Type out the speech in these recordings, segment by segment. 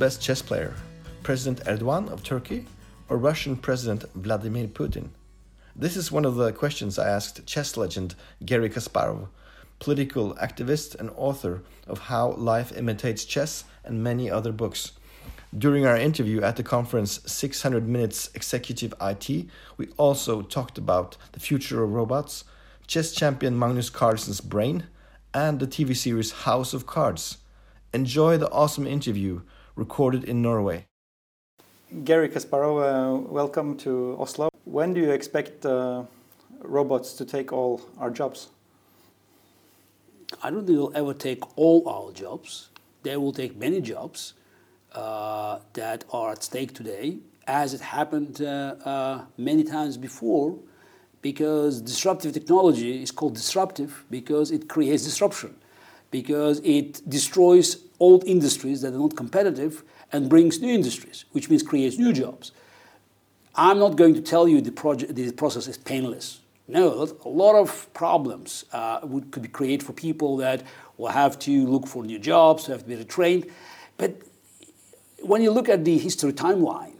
best chess player? President Erdogan of Turkey or Russian President Vladimir Putin? This is one of the questions I asked chess legend Garry Kasparov, political activist and author of How Life Imitates Chess and many other books. During our interview at the conference 600 Minutes Executive IT, we also talked about the future of robots, chess champion Magnus Carlsen's brain, and the TV series House of Cards. Enjoy the awesome interview recorded in Norway. Garry Kasparov, uh, welcome to Oslo. When do you expect uh, robots to take all our jobs? I don't think they'll ever take all our jobs. They will take many jobs uh, that are at stake today, as it happened uh, uh, many times before, because disruptive technology is called disruptive because it creates disruption, because it destroys old industries that are not competitive and brings new industries, which means creates new jobs. I'm not going to tell you the, project, the process is painless. No, a lot of problems uh, would, could be created for people that will have to look for new jobs, have to be retrained. But when you look at the history timeline,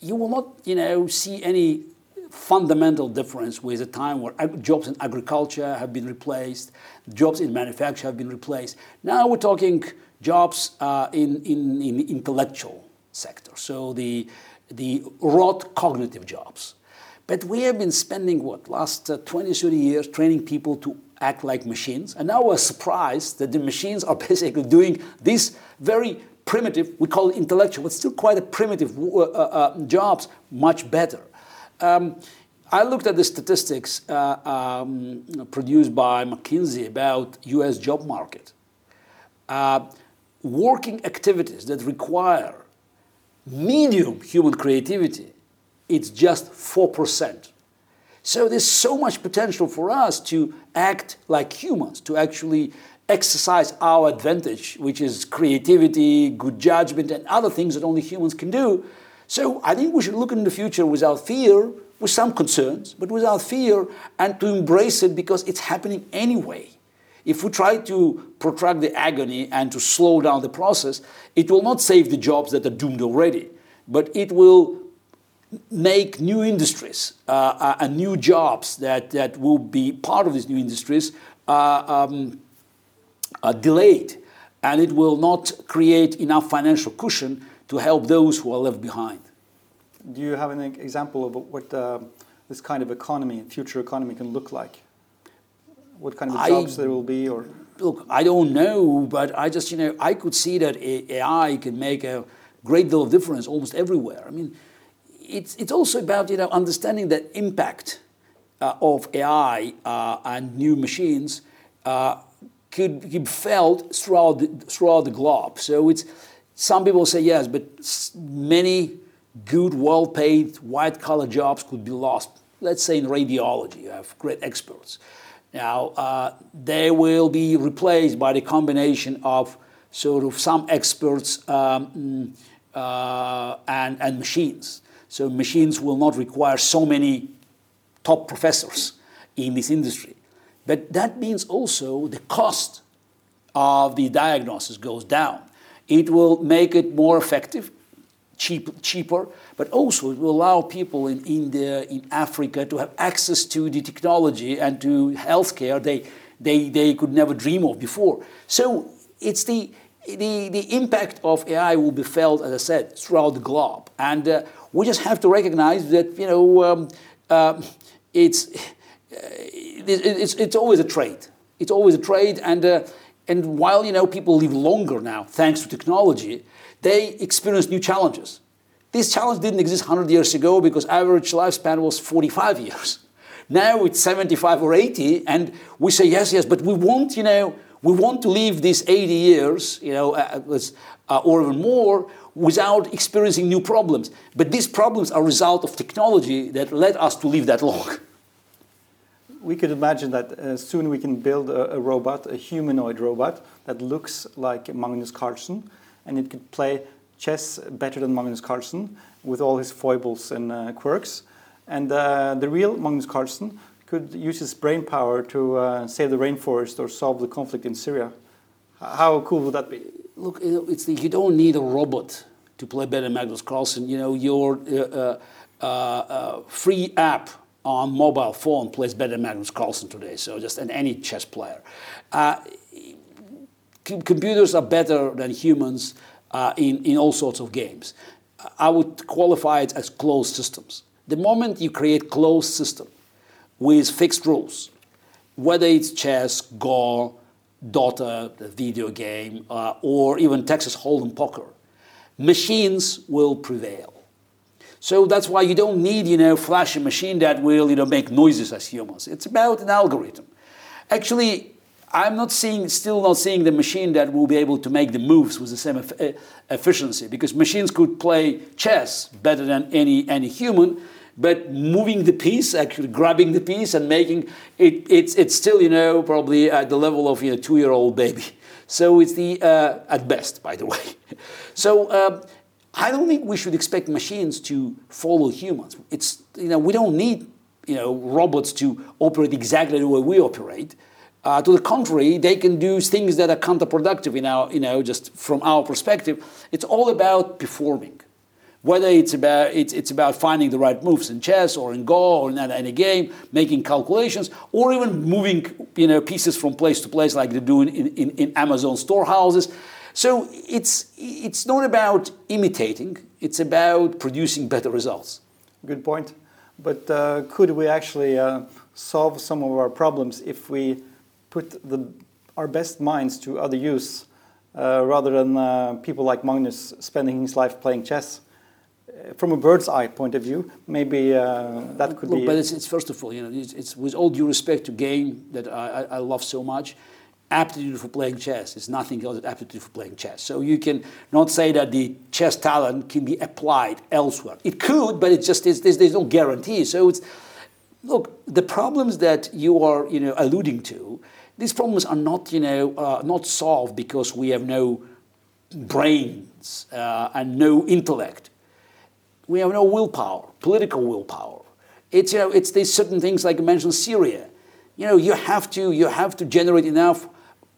you will not, you know, see any fundamental difference with a time where jobs in agriculture have been replaced, jobs in manufacture have been replaced. Now we're talking jobs uh, in, in, in the intellectual sector, so the, the rote cognitive jobs. But we have been spending what, last uh, 20, 30 years training people to act like machines, and now we're surprised that the machines are basically doing this very primitive, we call it intellectual, but still quite a primitive uh, uh, jobs much better. Um, I looked at the statistics uh, um, produced by McKinsey about U.S. job market. Working activities that require medium human creativity, it's just 4%. So there's so much potential for us to act like humans, to actually exercise our advantage, which is creativity, good judgment, and other things that only humans can do. So I think we should look in the future without fear, with some concerns, but without fear, and to embrace it because it's happening anyway. If we try to protract the agony and to slow down the process, it will not save the jobs that are doomed already, but it will make new industries uh, uh, and new jobs that, that will be part of these new industries uh, um, uh, delayed, and it will not create enough financial cushion to help those who are left behind. Do you have an example of what uh, this kind of economy, future economy, can look like? What kind of jobs I, there will be, or look, I don't know, but I just you know I could see that AI can make a great deal of difference almost everywhere. I mean, it's it's also about you know understanding the impact uh, of AI uh, and new machines uh, could be felt throughout the, throughout the globe. So it's some people say yes, but many good, well-paid, white-collar jobs could be lost. Let's say in radiology, you have great experts. Now uh, they will be replaced by the combination of sort of some experts um, uh, and, and machines. So machines will not require so many top professors in this industry. But that means also the cost of the diagnosis goes down. It will make it more effective, cheap, cheaper, but also it will allow people in India, in Africa to have access to the technology and to healthcare they, they, they could never dream of before. So it's the, the, the impact of AI will be felt, as I said, throughout the globe. And uh, we just have to recognize that, you know, um, uh, it's it's, it's always a trade. It's always a trade, and uh, and while you know people live longer now thanks to technology, they experience new challenges. This challenge didn't exist 100 years ago because average lifespan was 45 years. Now it's 75 or 80, and we say yes, yes, but we want you know we want to live these 80 years, you know, uh, uh, or even more, without experiencing new problems. But these problems are a result of technology that led us to live that long we could imagine that uh, soon we can build a, a, robot, a humanoid robot that looks like Magnus Carlsen, and it could play chess better than Magnus Carlsen with all his foibles and uh, quirks. And uh, the real Magnus Carlsen could use his brain power to uh, save the rainforest or solve the conflict in Syria. How cool would that be? look, it's the, you don't need a robot to play better Magnus Carlsen. You know, your uh, uh, uh, free app on mobile phone plays better Magnus Carlsen today. So just an, any chess player. Uh, computers are better than humans uh, in, in all sorts of games. I would qualify it as closed systems. The moment you create closed system with fixed rules, whether it's chess, Go, Dota, the video game, uh, or even Texas Hold'em poker, machines will prevail. So that's why you don't need, you know, flashy machine that will, you know, make noises as humans. It's about an algorithm. Actually, I'm not seeing, still not seeing the machine that will be able to make the moves with the same efficiency because machines could play chess better than any, any human, but moving the piece, actually grabbing the piece and making it, it's, it's still, you know, probably at the level of, you know, two-year-old baby. So it's the, uh, at best, by the way. So um, I don't think we should expect machines to follow humans. It's, you know, we don't need, you know, robots to operate exactly the way we operate. Uh, to the contrary, they can do things that are counterproductive in our, you know, just from our perspective. It's all about performing. Whether it's about, it's, it's about finding the right moves in chess or in Go or in any game, making calculations, or even moving you know, pieces from place to place like they do in, in, in Amazon storehouses. So it's, it's not about imitating, it's about producing better results. Good point. But uh, could we actually uh, solve some of our problems if we put the, our best minds to other use uh, rather than uh, people like Magnus spending his life playing chess? Uh, from a bird's eye point of view, maybe uh, that could Look, be. But it's, it's, first of all, you know, it's, it's, with all due respect to game that I, I love so much aptitude for playing chess. is nothing else than aptitude for playing chess. So you can not say that the chess talent can be applied elsewhere. It could, but it just is, there's, there's no guarantee. So it's look the problems that you are you know alluding to. These problems are not you know uh, not solved because we have no brains uh, and no intellect. We have no willpower, political willpower. It's you know it's these certain things like I mentioned Syria. You know you have to you have to generate enough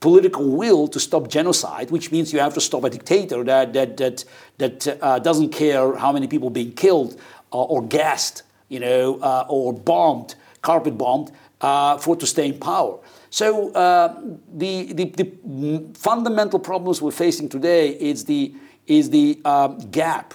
political will to stop genocide, which means you have to stop a dictator that, that, that, that uh, doesn't care how many people being killed uh, or gassed, you know, uh, or bombed, carpet bombed, uh, for to stay in power. So uh, the, the, the, fundamental problems we're facing today is the, is the um, gap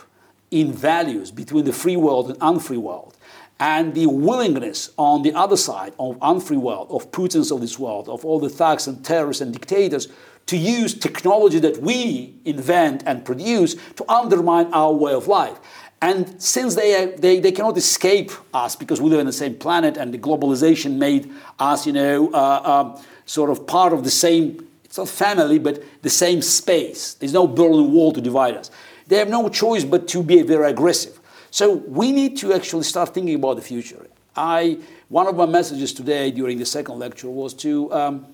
in values between the free world and unfree world and the willingness on the other side of unfree world, of Putins of this world, of all the thugs and terrorists and dictators, to use technology that we invent and produce to undermine our way of life. And since they, they, they cannot escape us because we live on the same planet and the globalization made us, you know, uh, uh, sort of part of the same, it's not family, but the same space. There's no Berlin Wall to divide us. They have no choice but to be very aggressive. So we need to actually start thinking about the future. I, one of my messages today during the second lecture was to um,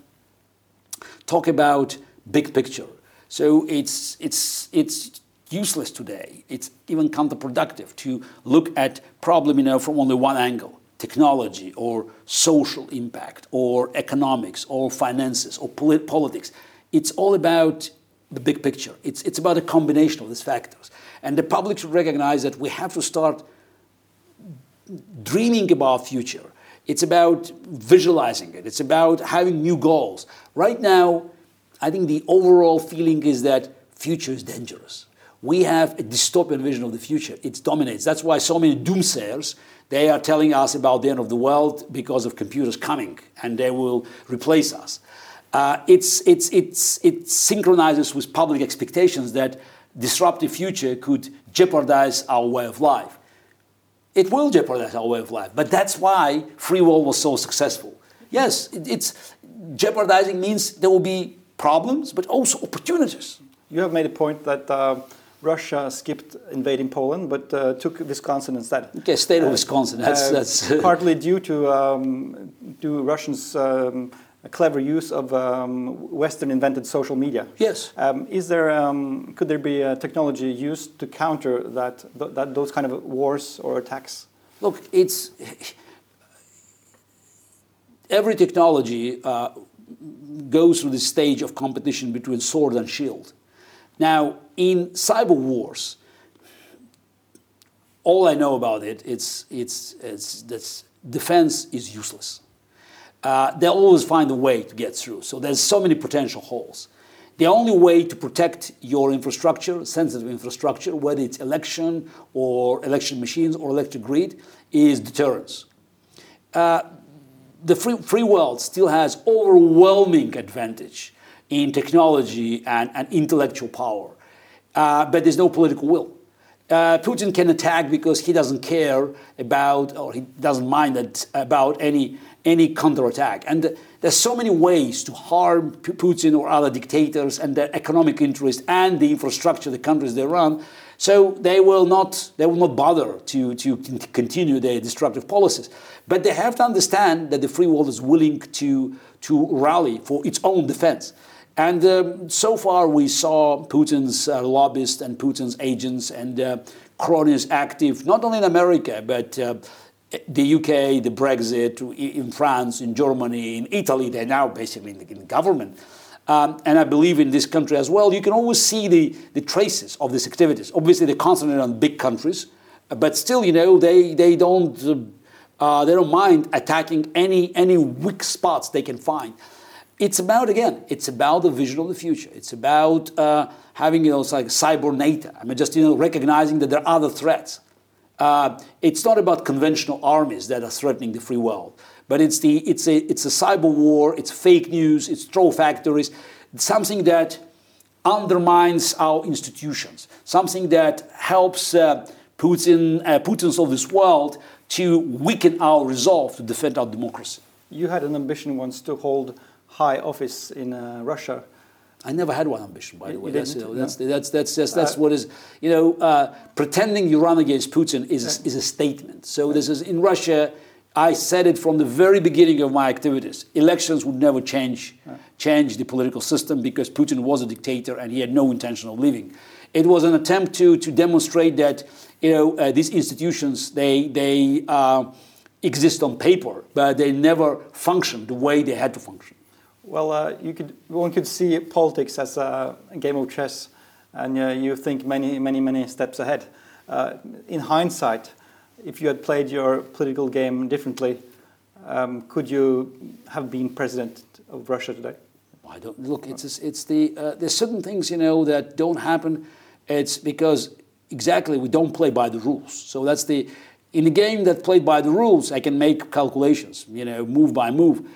talk about big picture. So it's, it's, it's useless today. It's even counterproductive to look at problem you know, from only one angle technology or social impact or economics or finances or polit- politics. It's all about the big picture. It's, it's about a combination of these factors. And the public should recognize that we have to start dreaming about future. It's about visualizing it. It's about having new goals. Right now, I think the overall feeling is that future is dangerous. We have a dystopian vision of the future. It dominates. That's why so many doomsayers, they are telling us about the end of the world because of computers coming and they will replace us. Uh, it's, it's, it's, it synchronizes with public expectations that disruptive future could jeopardize our way of life. It will jeopardize our way of life, but that's why free will was so successful. Yes, it, it's jeopardizing means there will be problems, but also opportunities. You have made a point that uh, Russia skipped invading Poland, but uh, took Wisconsin instead. Okay, state of uh, Wisconsin. That's, uh, that's partly due to um, do Russians. Um, clever use of um, Western invented social media. Yes. Um, is there um, could there be a technology used to counter that, th that those kind of wars or attacks? Look, it's every technology uh, goes through the stage of competition between sword and shield. Now, in cyber wars, all I know about it, it's, it's, it's that defense is useless. Uh, they'll always find a way to get through. So there's so many potential holes. The only way to protect your infrastructure, sensitive infrastructure, whether it's election or election machines or electric grid, is deterrence. Uh, the free, free world still has overwhelming advantage in technology and, and intellectual power, uh, but there's no political will. Uh, Putin can attack because he doesn't care about, or he doesn't mind that, about any any counterattack. And there's so many ways to harm Putin or other dictators and their economic interest and the infrastructure, the countries they run. So they will not they will not bother to, to continue their destructive policies. But they have to understand that the free world is willing to, to rally for its own defense. And um, so far, we saw Putin's uh, lobbyists and Putin's agents and uh, cronies active, not only in America, but uh, the UK, the Brexit, in France, in Germany, in Italy, they're now basically in the, in government. Um, and I believe in this country as well, you can always see the, the traces of these activities. Obviously, they concentrate on big countries, but still, you know, they, they, don't, uh, they don't mind attacking any, any weak spots they can find it's about again it's about the vision of the future. It's about uh, having you know it's like cyber nato i mean just you know recognizing that there are other threats. Uh, it's not about conventional armies that are threatening the free world but it's the it's a it's a cyber war it's fake news it's troll factories something that undermines our institutions something that helps uh, putin uh, putins of this world to weaken our resolve to defend our democracy. You had an ambition once to hold high office in uh, Russia. I never had one ambition, by the way. That's, you know, that's, no? that's, that's, that's, that's, uh, what is, you know, uh, pretending you run against Putin is, is a statement. So this is, in Russia, I said it from the very beginning of my activities. Elections would never change, change the political system because Putin was a dictator and he had no intention of leaving. It was an attempt to, to demonstrate that, you know, uh, these institutions, they, they uh, exist on paper, but they never function the way they had to function. Well, uh, you could, one could see politics as a game of chess, and uh, you think many, many, many steps ahead. Uh, in hindsight, if you had played your political game differently, um, could you have been president of Russia today? I don't look. It's it's the uh, there's certain things you know that don't happen. It's because exactly we don't play by the rules. So that's the in a game that played by the rules, I can make calculations. You know, move by move.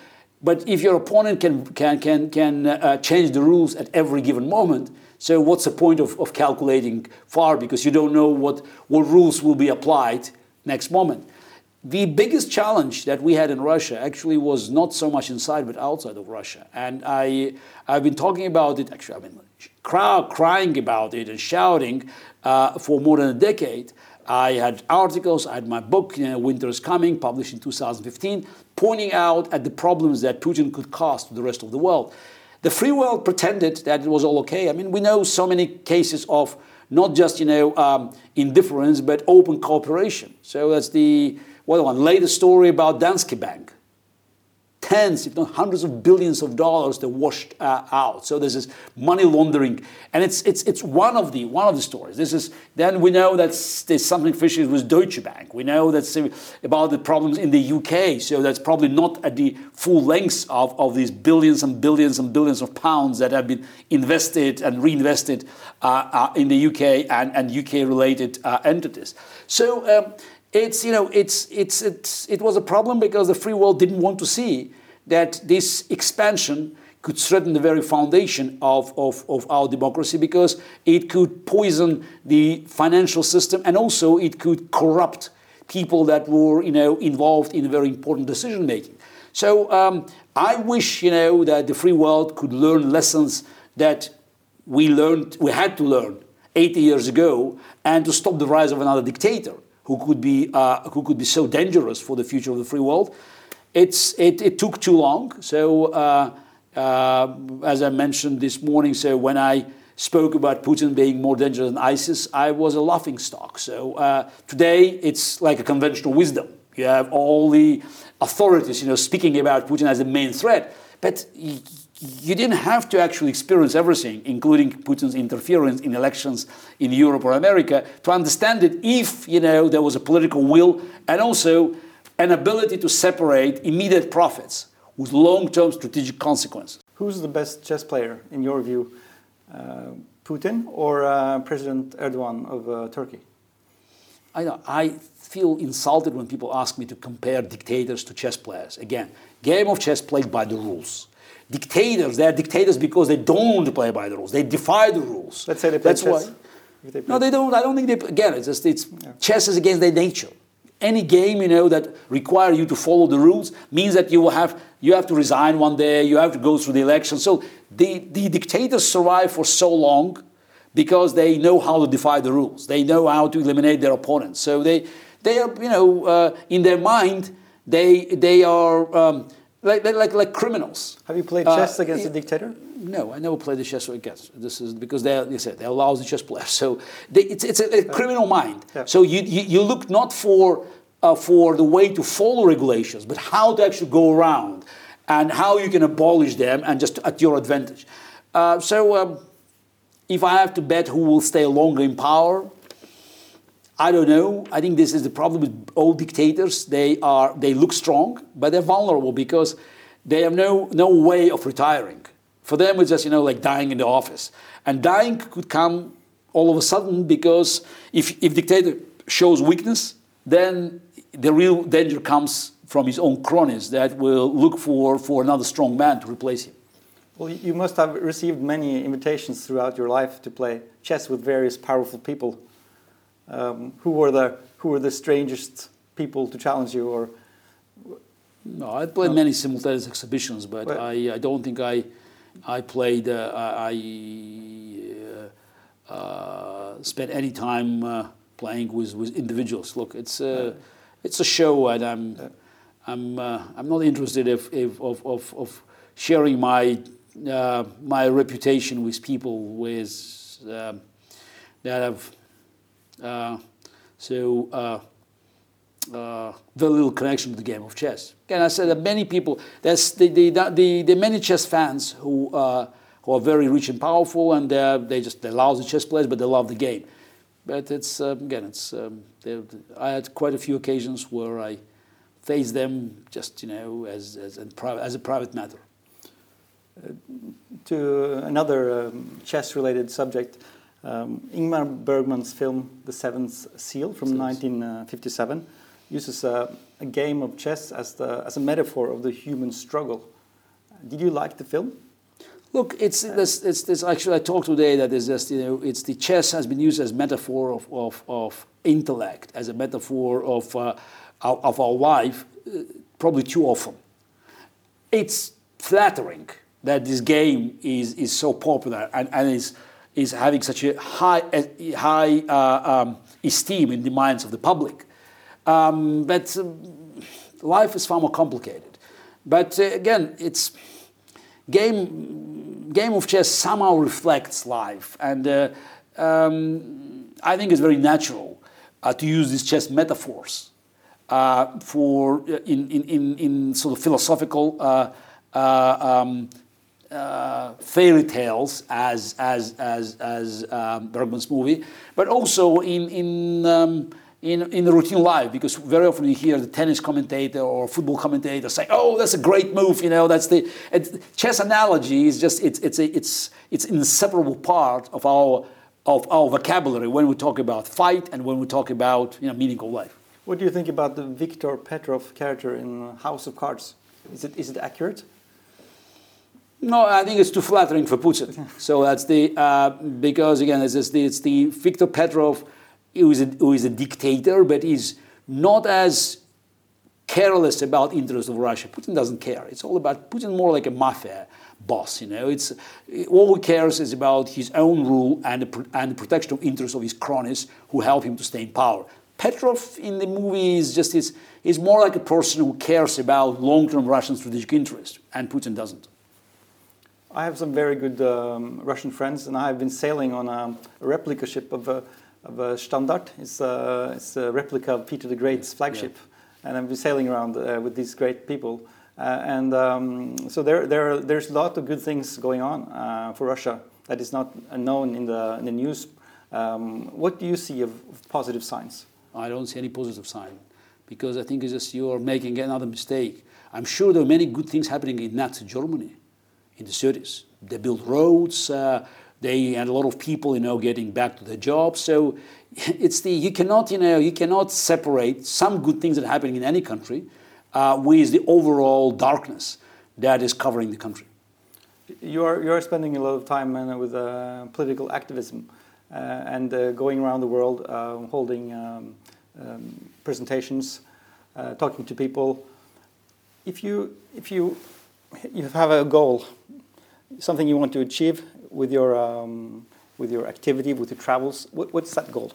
But if your opponent can, can, can, can uh, change the rules at every given moment, so what's the point of, of calculating far because you don't know what, what rules will be applied next moment. The biggest challenge that we had in Russia actually was not so much inside but outside of Russia. And I, I've been talking about it, actually, I've been crying about it and shouting uh, for more than a decade. I had articles, I had my book, you know, Winter is Coming, published in 2015, pointing out at the problems that Putin could cause to the rest of the world. The free world pretended that it was all okay. I mean, we know so many cases of not just you know um, indifference, but open cooperation. So that's the what one latest story about Danske Bank tens, if not hundreds of billions of dollars that washed uh, out. So this is money laundering, and it's it's it's one of the one of the stories. This is then we know that there's something fishy with Deutsche Bank. We know that's about the problems in the UK. So that's probably not at the full length of, of these billions and billions and billions of pounds that have been invested and reinvested uh, uh, in the UK and, and UK related uh, entities. So. Um, it's, you know, it's, it's, it's, it was a problem because the free world didn't want to see that this expansion could threaten the very foundation of, of, of our democracy because it could poison the financial system and also it could corrupt people that were you know, involved in very important decision making. So um, I wish you know, that the free world could learn lessons that we learned, we had to learn 80 years ago and to stop the rise of another dictator who could be, uh, who could be so dangerous for the future of the free world. It's, it, it took too long. So, uh, uh, as I mentioned this morning, so when I spoke about Putin being more dangerous than ISIS, I was a laughing stock. So uh, today it's like a conventional wisdom. You have all the authorities, you know, speaking about Putin as the main threat, but you didn't have to actually experience everything, including Putin's interference in elections in Europe or America, to understand it if you know there was a political will and also an ability to separate immediate profits with long-term strategic consequences. Who's the best chess player in your view, uh, Putin or uh, President Erdogan of uh, Turkey? I know I feel insulted when people ask me to compare dictators to chess players. Again, game of chess played by the rules dictators. They are dictators because they don't play by the rules. They defy the rules. Let's say they play That's chess. why. They play- No, they don't. I don't think they. Again, it's just it's chess is against their nature. Any game you know that require you to follow the rules means that you will have you have to resign one day. You have to go through the election. So the the dictators survive for so long because they know how to defy the rules. They know how to eliminate their opponents. So they they are you know uh, in their mind they they are. Um, like, like, like, like criminals. Have you played Uh, chess against a dictator? No, I never played the chess against. This is because they're, like said, they're lousy chess players. So they, it's, it's a, a criminal mind. Yeah. So you, you, you look not for, uh, for the way to follow regulations, but how to actually go around and how you can abolish them and just at your advantage. Uh, so um, if I have to bet who will stay longer in power, I don't know. I think this is the problem with old dictators. They are they look strong, but they're vulnerable because they have no no way of retiring. For them, it's just you know like dying in the office, and dying could come all of a sudden because if if dictator shows weakness, then the real danger comes from his own cronies that will look for for another strong man to replace him. Well, you must have received many invitations throughout your life to play chess with various powerful people. Um, who were the who were the strangest people to challenge you, or? No, I played many simultaneous exhibitions, but I, I don't think I I played uh, I uh, uh, spent any time uh, playing with, with individuals. Look, it's a it's a show, and I'm I'm uh, I'm not interested if, if of, of, of sharing my uh, my reputation with people with um, that have uh, so. Uh, uh, very little connection to the game of chess. Again, I said that many people, there's the, the, the, the many chess fans who, uh, who are very rich and powerful, and uh, they just they love the chess players, but they love the game. But it's um, again, it's um, I had quite a few occasions where I faced them just you know as as a, as a private matter. to another um, chess-related subject, um, Ingmar Bergman's film *The Seventh Seal* from Seals. 1957 uses a, a game of chess as the as a metaphor of the human struggle. Did you like the film? Look, it's this, it's this. Actually, I talked today that is just you know, it's the chess has been used as metaphor of, of, of intellect, as a metaphor of uh, of of our life, uh, probably too often. It's flattering that this game is, is so popular and, and is is having such a high uh, high uh, um, esteem in the minds of the public. Um, but um, life is far more complicated. But uh, again, it's game game of chess somehow reflects life, and uh, um, I think it's very natural uh, to use these chess metaphors uh, for uh, in, in, in, in sort of philosophical uh, fairy tales as as as as um, Bergman's movie, but also in in. Um, in, in the routine life, because very often you hear the tennis commentator or football commentator say, "Oh, that's a great move," you know. That's the chess analogy is just it's it's a, it's it's inseparable part of our of our vocabulary when we talk about fight and when we talk about you know meaning of life. What do you think about the Viktor Petrov character in House of Cards? Is it is it accurate? No, I think it's too flattering for Putin. so that's the uh, because again, it's, the, it's the Viktor Petrov, who is a, who is a dictator, but he's not as careless about interests of Russia. Putin doesn't care. It's all about Putin, more like a mafia boss. You know, it's all he cares is about his own rule and the, and the protection of interests of his cronies who help him to stay in power. Petrov in the movie is just is, is more like a person who cares about long-term Russian strategic interests, and Putin doesn't. I have some very good um, Russian friends, and I have been sailing on a, a replica ship of a, of a Shtandart. It's a, it's a replica of Peter the Great's flagship, and I've been sailing around uh, with these great people. Uh, and um, so there, there, there's a lot of good things going on uh, for Russia that is not known in the, in the news. Um, what do you see of, of, positive signs? I don't see any positive sign because I think it's just you're making another mistake. I'm sure there are many good things happening in Nazi Germany in the cities. They build roads. Uh, they and a lot of people, you know, getting back to their jobs. So it's the you cannot, you know, you cannot separate some good things that are happening in any country uh, with the overall darkness that is covering the country. You are you are spending a lot of time uh, with uh, political activism uh, and uh, going around the world, holding um, um, presentations, talking to people. If you if you you have a goal, something you want to achieve with your um, with your activity, with your travels, what, what's that goal?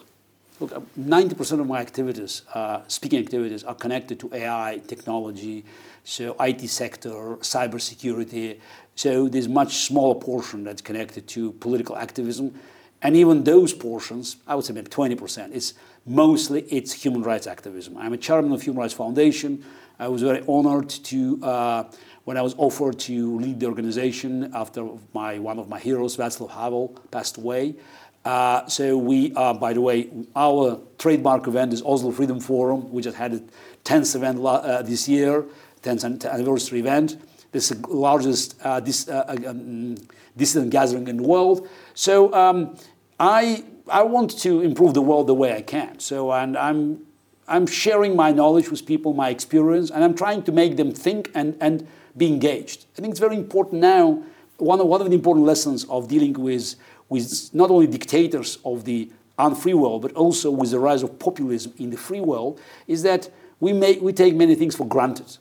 Look, 90% of my activities, uh, speaking activities, are connected to AI, technology, so IT sector, cybersecurity. So there's much smaller portion that's connected to political activism. And even those portions, I would say maybe 20%, is mostly it's human rights activism. I'm a chairman of Human Rights Foundation. I was very honored to, uh, when I was offered to lead the organization after my, one of my heroes, Václav Havel, passed away. Uh, so we, uh, by the way, our trademark event is Oslo Freedom Forum. We just had a 10th event uh, this year, 10th anniversary event. This is the largest uh, this, uh, uh, um, dissident gathering in the world. So um, I, I want to improve the world the way I can. So and I'm, I'm sharing my knowledge with people, my experience, and I'm trying to make them think and, and be engaged. I think it's very important now. One of, one of the important lessons of dealing with with not only dictators of the unfree world, but also with the rise of populism in the free world, is that we, make, we take many things for granted.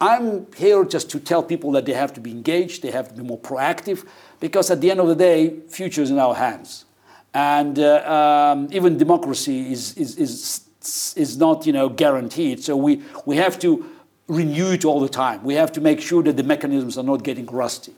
I'm here just to tell people that they have to be engaged, they have to be more proactive, because at the end of the day, future is in our hands. And uh, um, even democracy is, is, is, is not you know, guaranteed. So we, we have to renew it all the time. We have to make sure that the mechanisms are not getting rusty.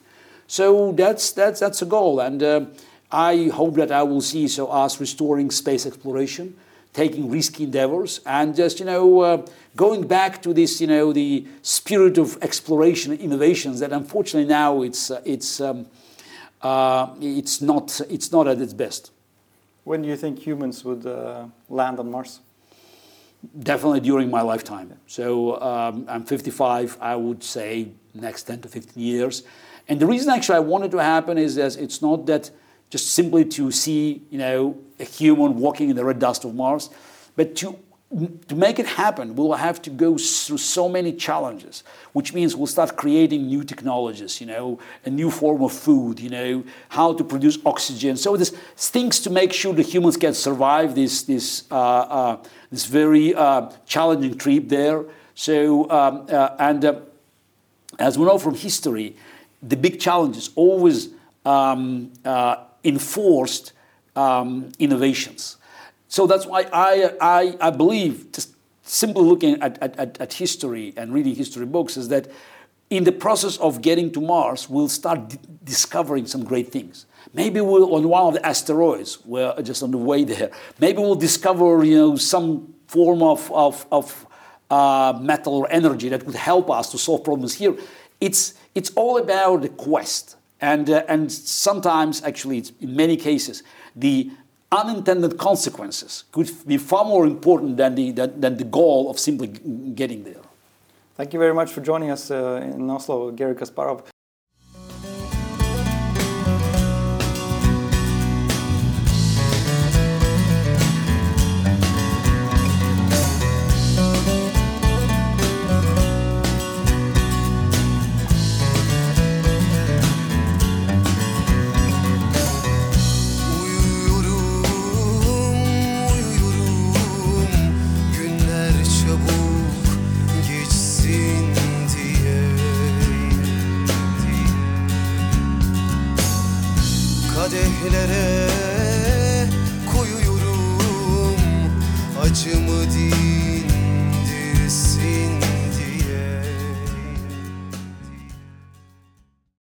So that's, that's, that's a goal. And uh, I hope that I will see so us restoring space exploration, taking risky endeavors, and just you know uh, going back to this you know the spirit of exploration and innovations that unfortunately now it's uh, it's um, uh, it's not it's not at its best. When do you think humans would uh, land on Mars? Definitely during my lifetime. So um, I'm 55. I would say next 10 to 15 years. And the reason actually I want it to happen is that it's not that just simply to see, you know, a human walking in the red dust of Mars. But to, to make it happen, we'll have to go through so many challenges, which means we'll start creating new technologies, you know, a new form of food, you know, how to produce oxygen. So there's things to make sure the humans can survive this, this, uh, uh, this very uh, challenging trip there. So, um, uh, and uh, as we know from history, the big challenge is always um, uh, enforced um, innovations. So that's why I, I, I believe, just simply looking at, at, at, history and reading history books, is that in the process of getting to Mars, we'll start discovering some great things. Maybe we'll on one of the asteroids, we're just on the way there. Maybe we'll discover, you know, some form of, of, of uh, metal or energy that would help us to solve problems here. It's, it's all about the quest. And, uh, and sometimes, actually, in many cases, the unintended consequences could be far more important than the, than, than the goal of simply getting there. Thank you very much for joining us uh, in Oslo, Garry Kasparov.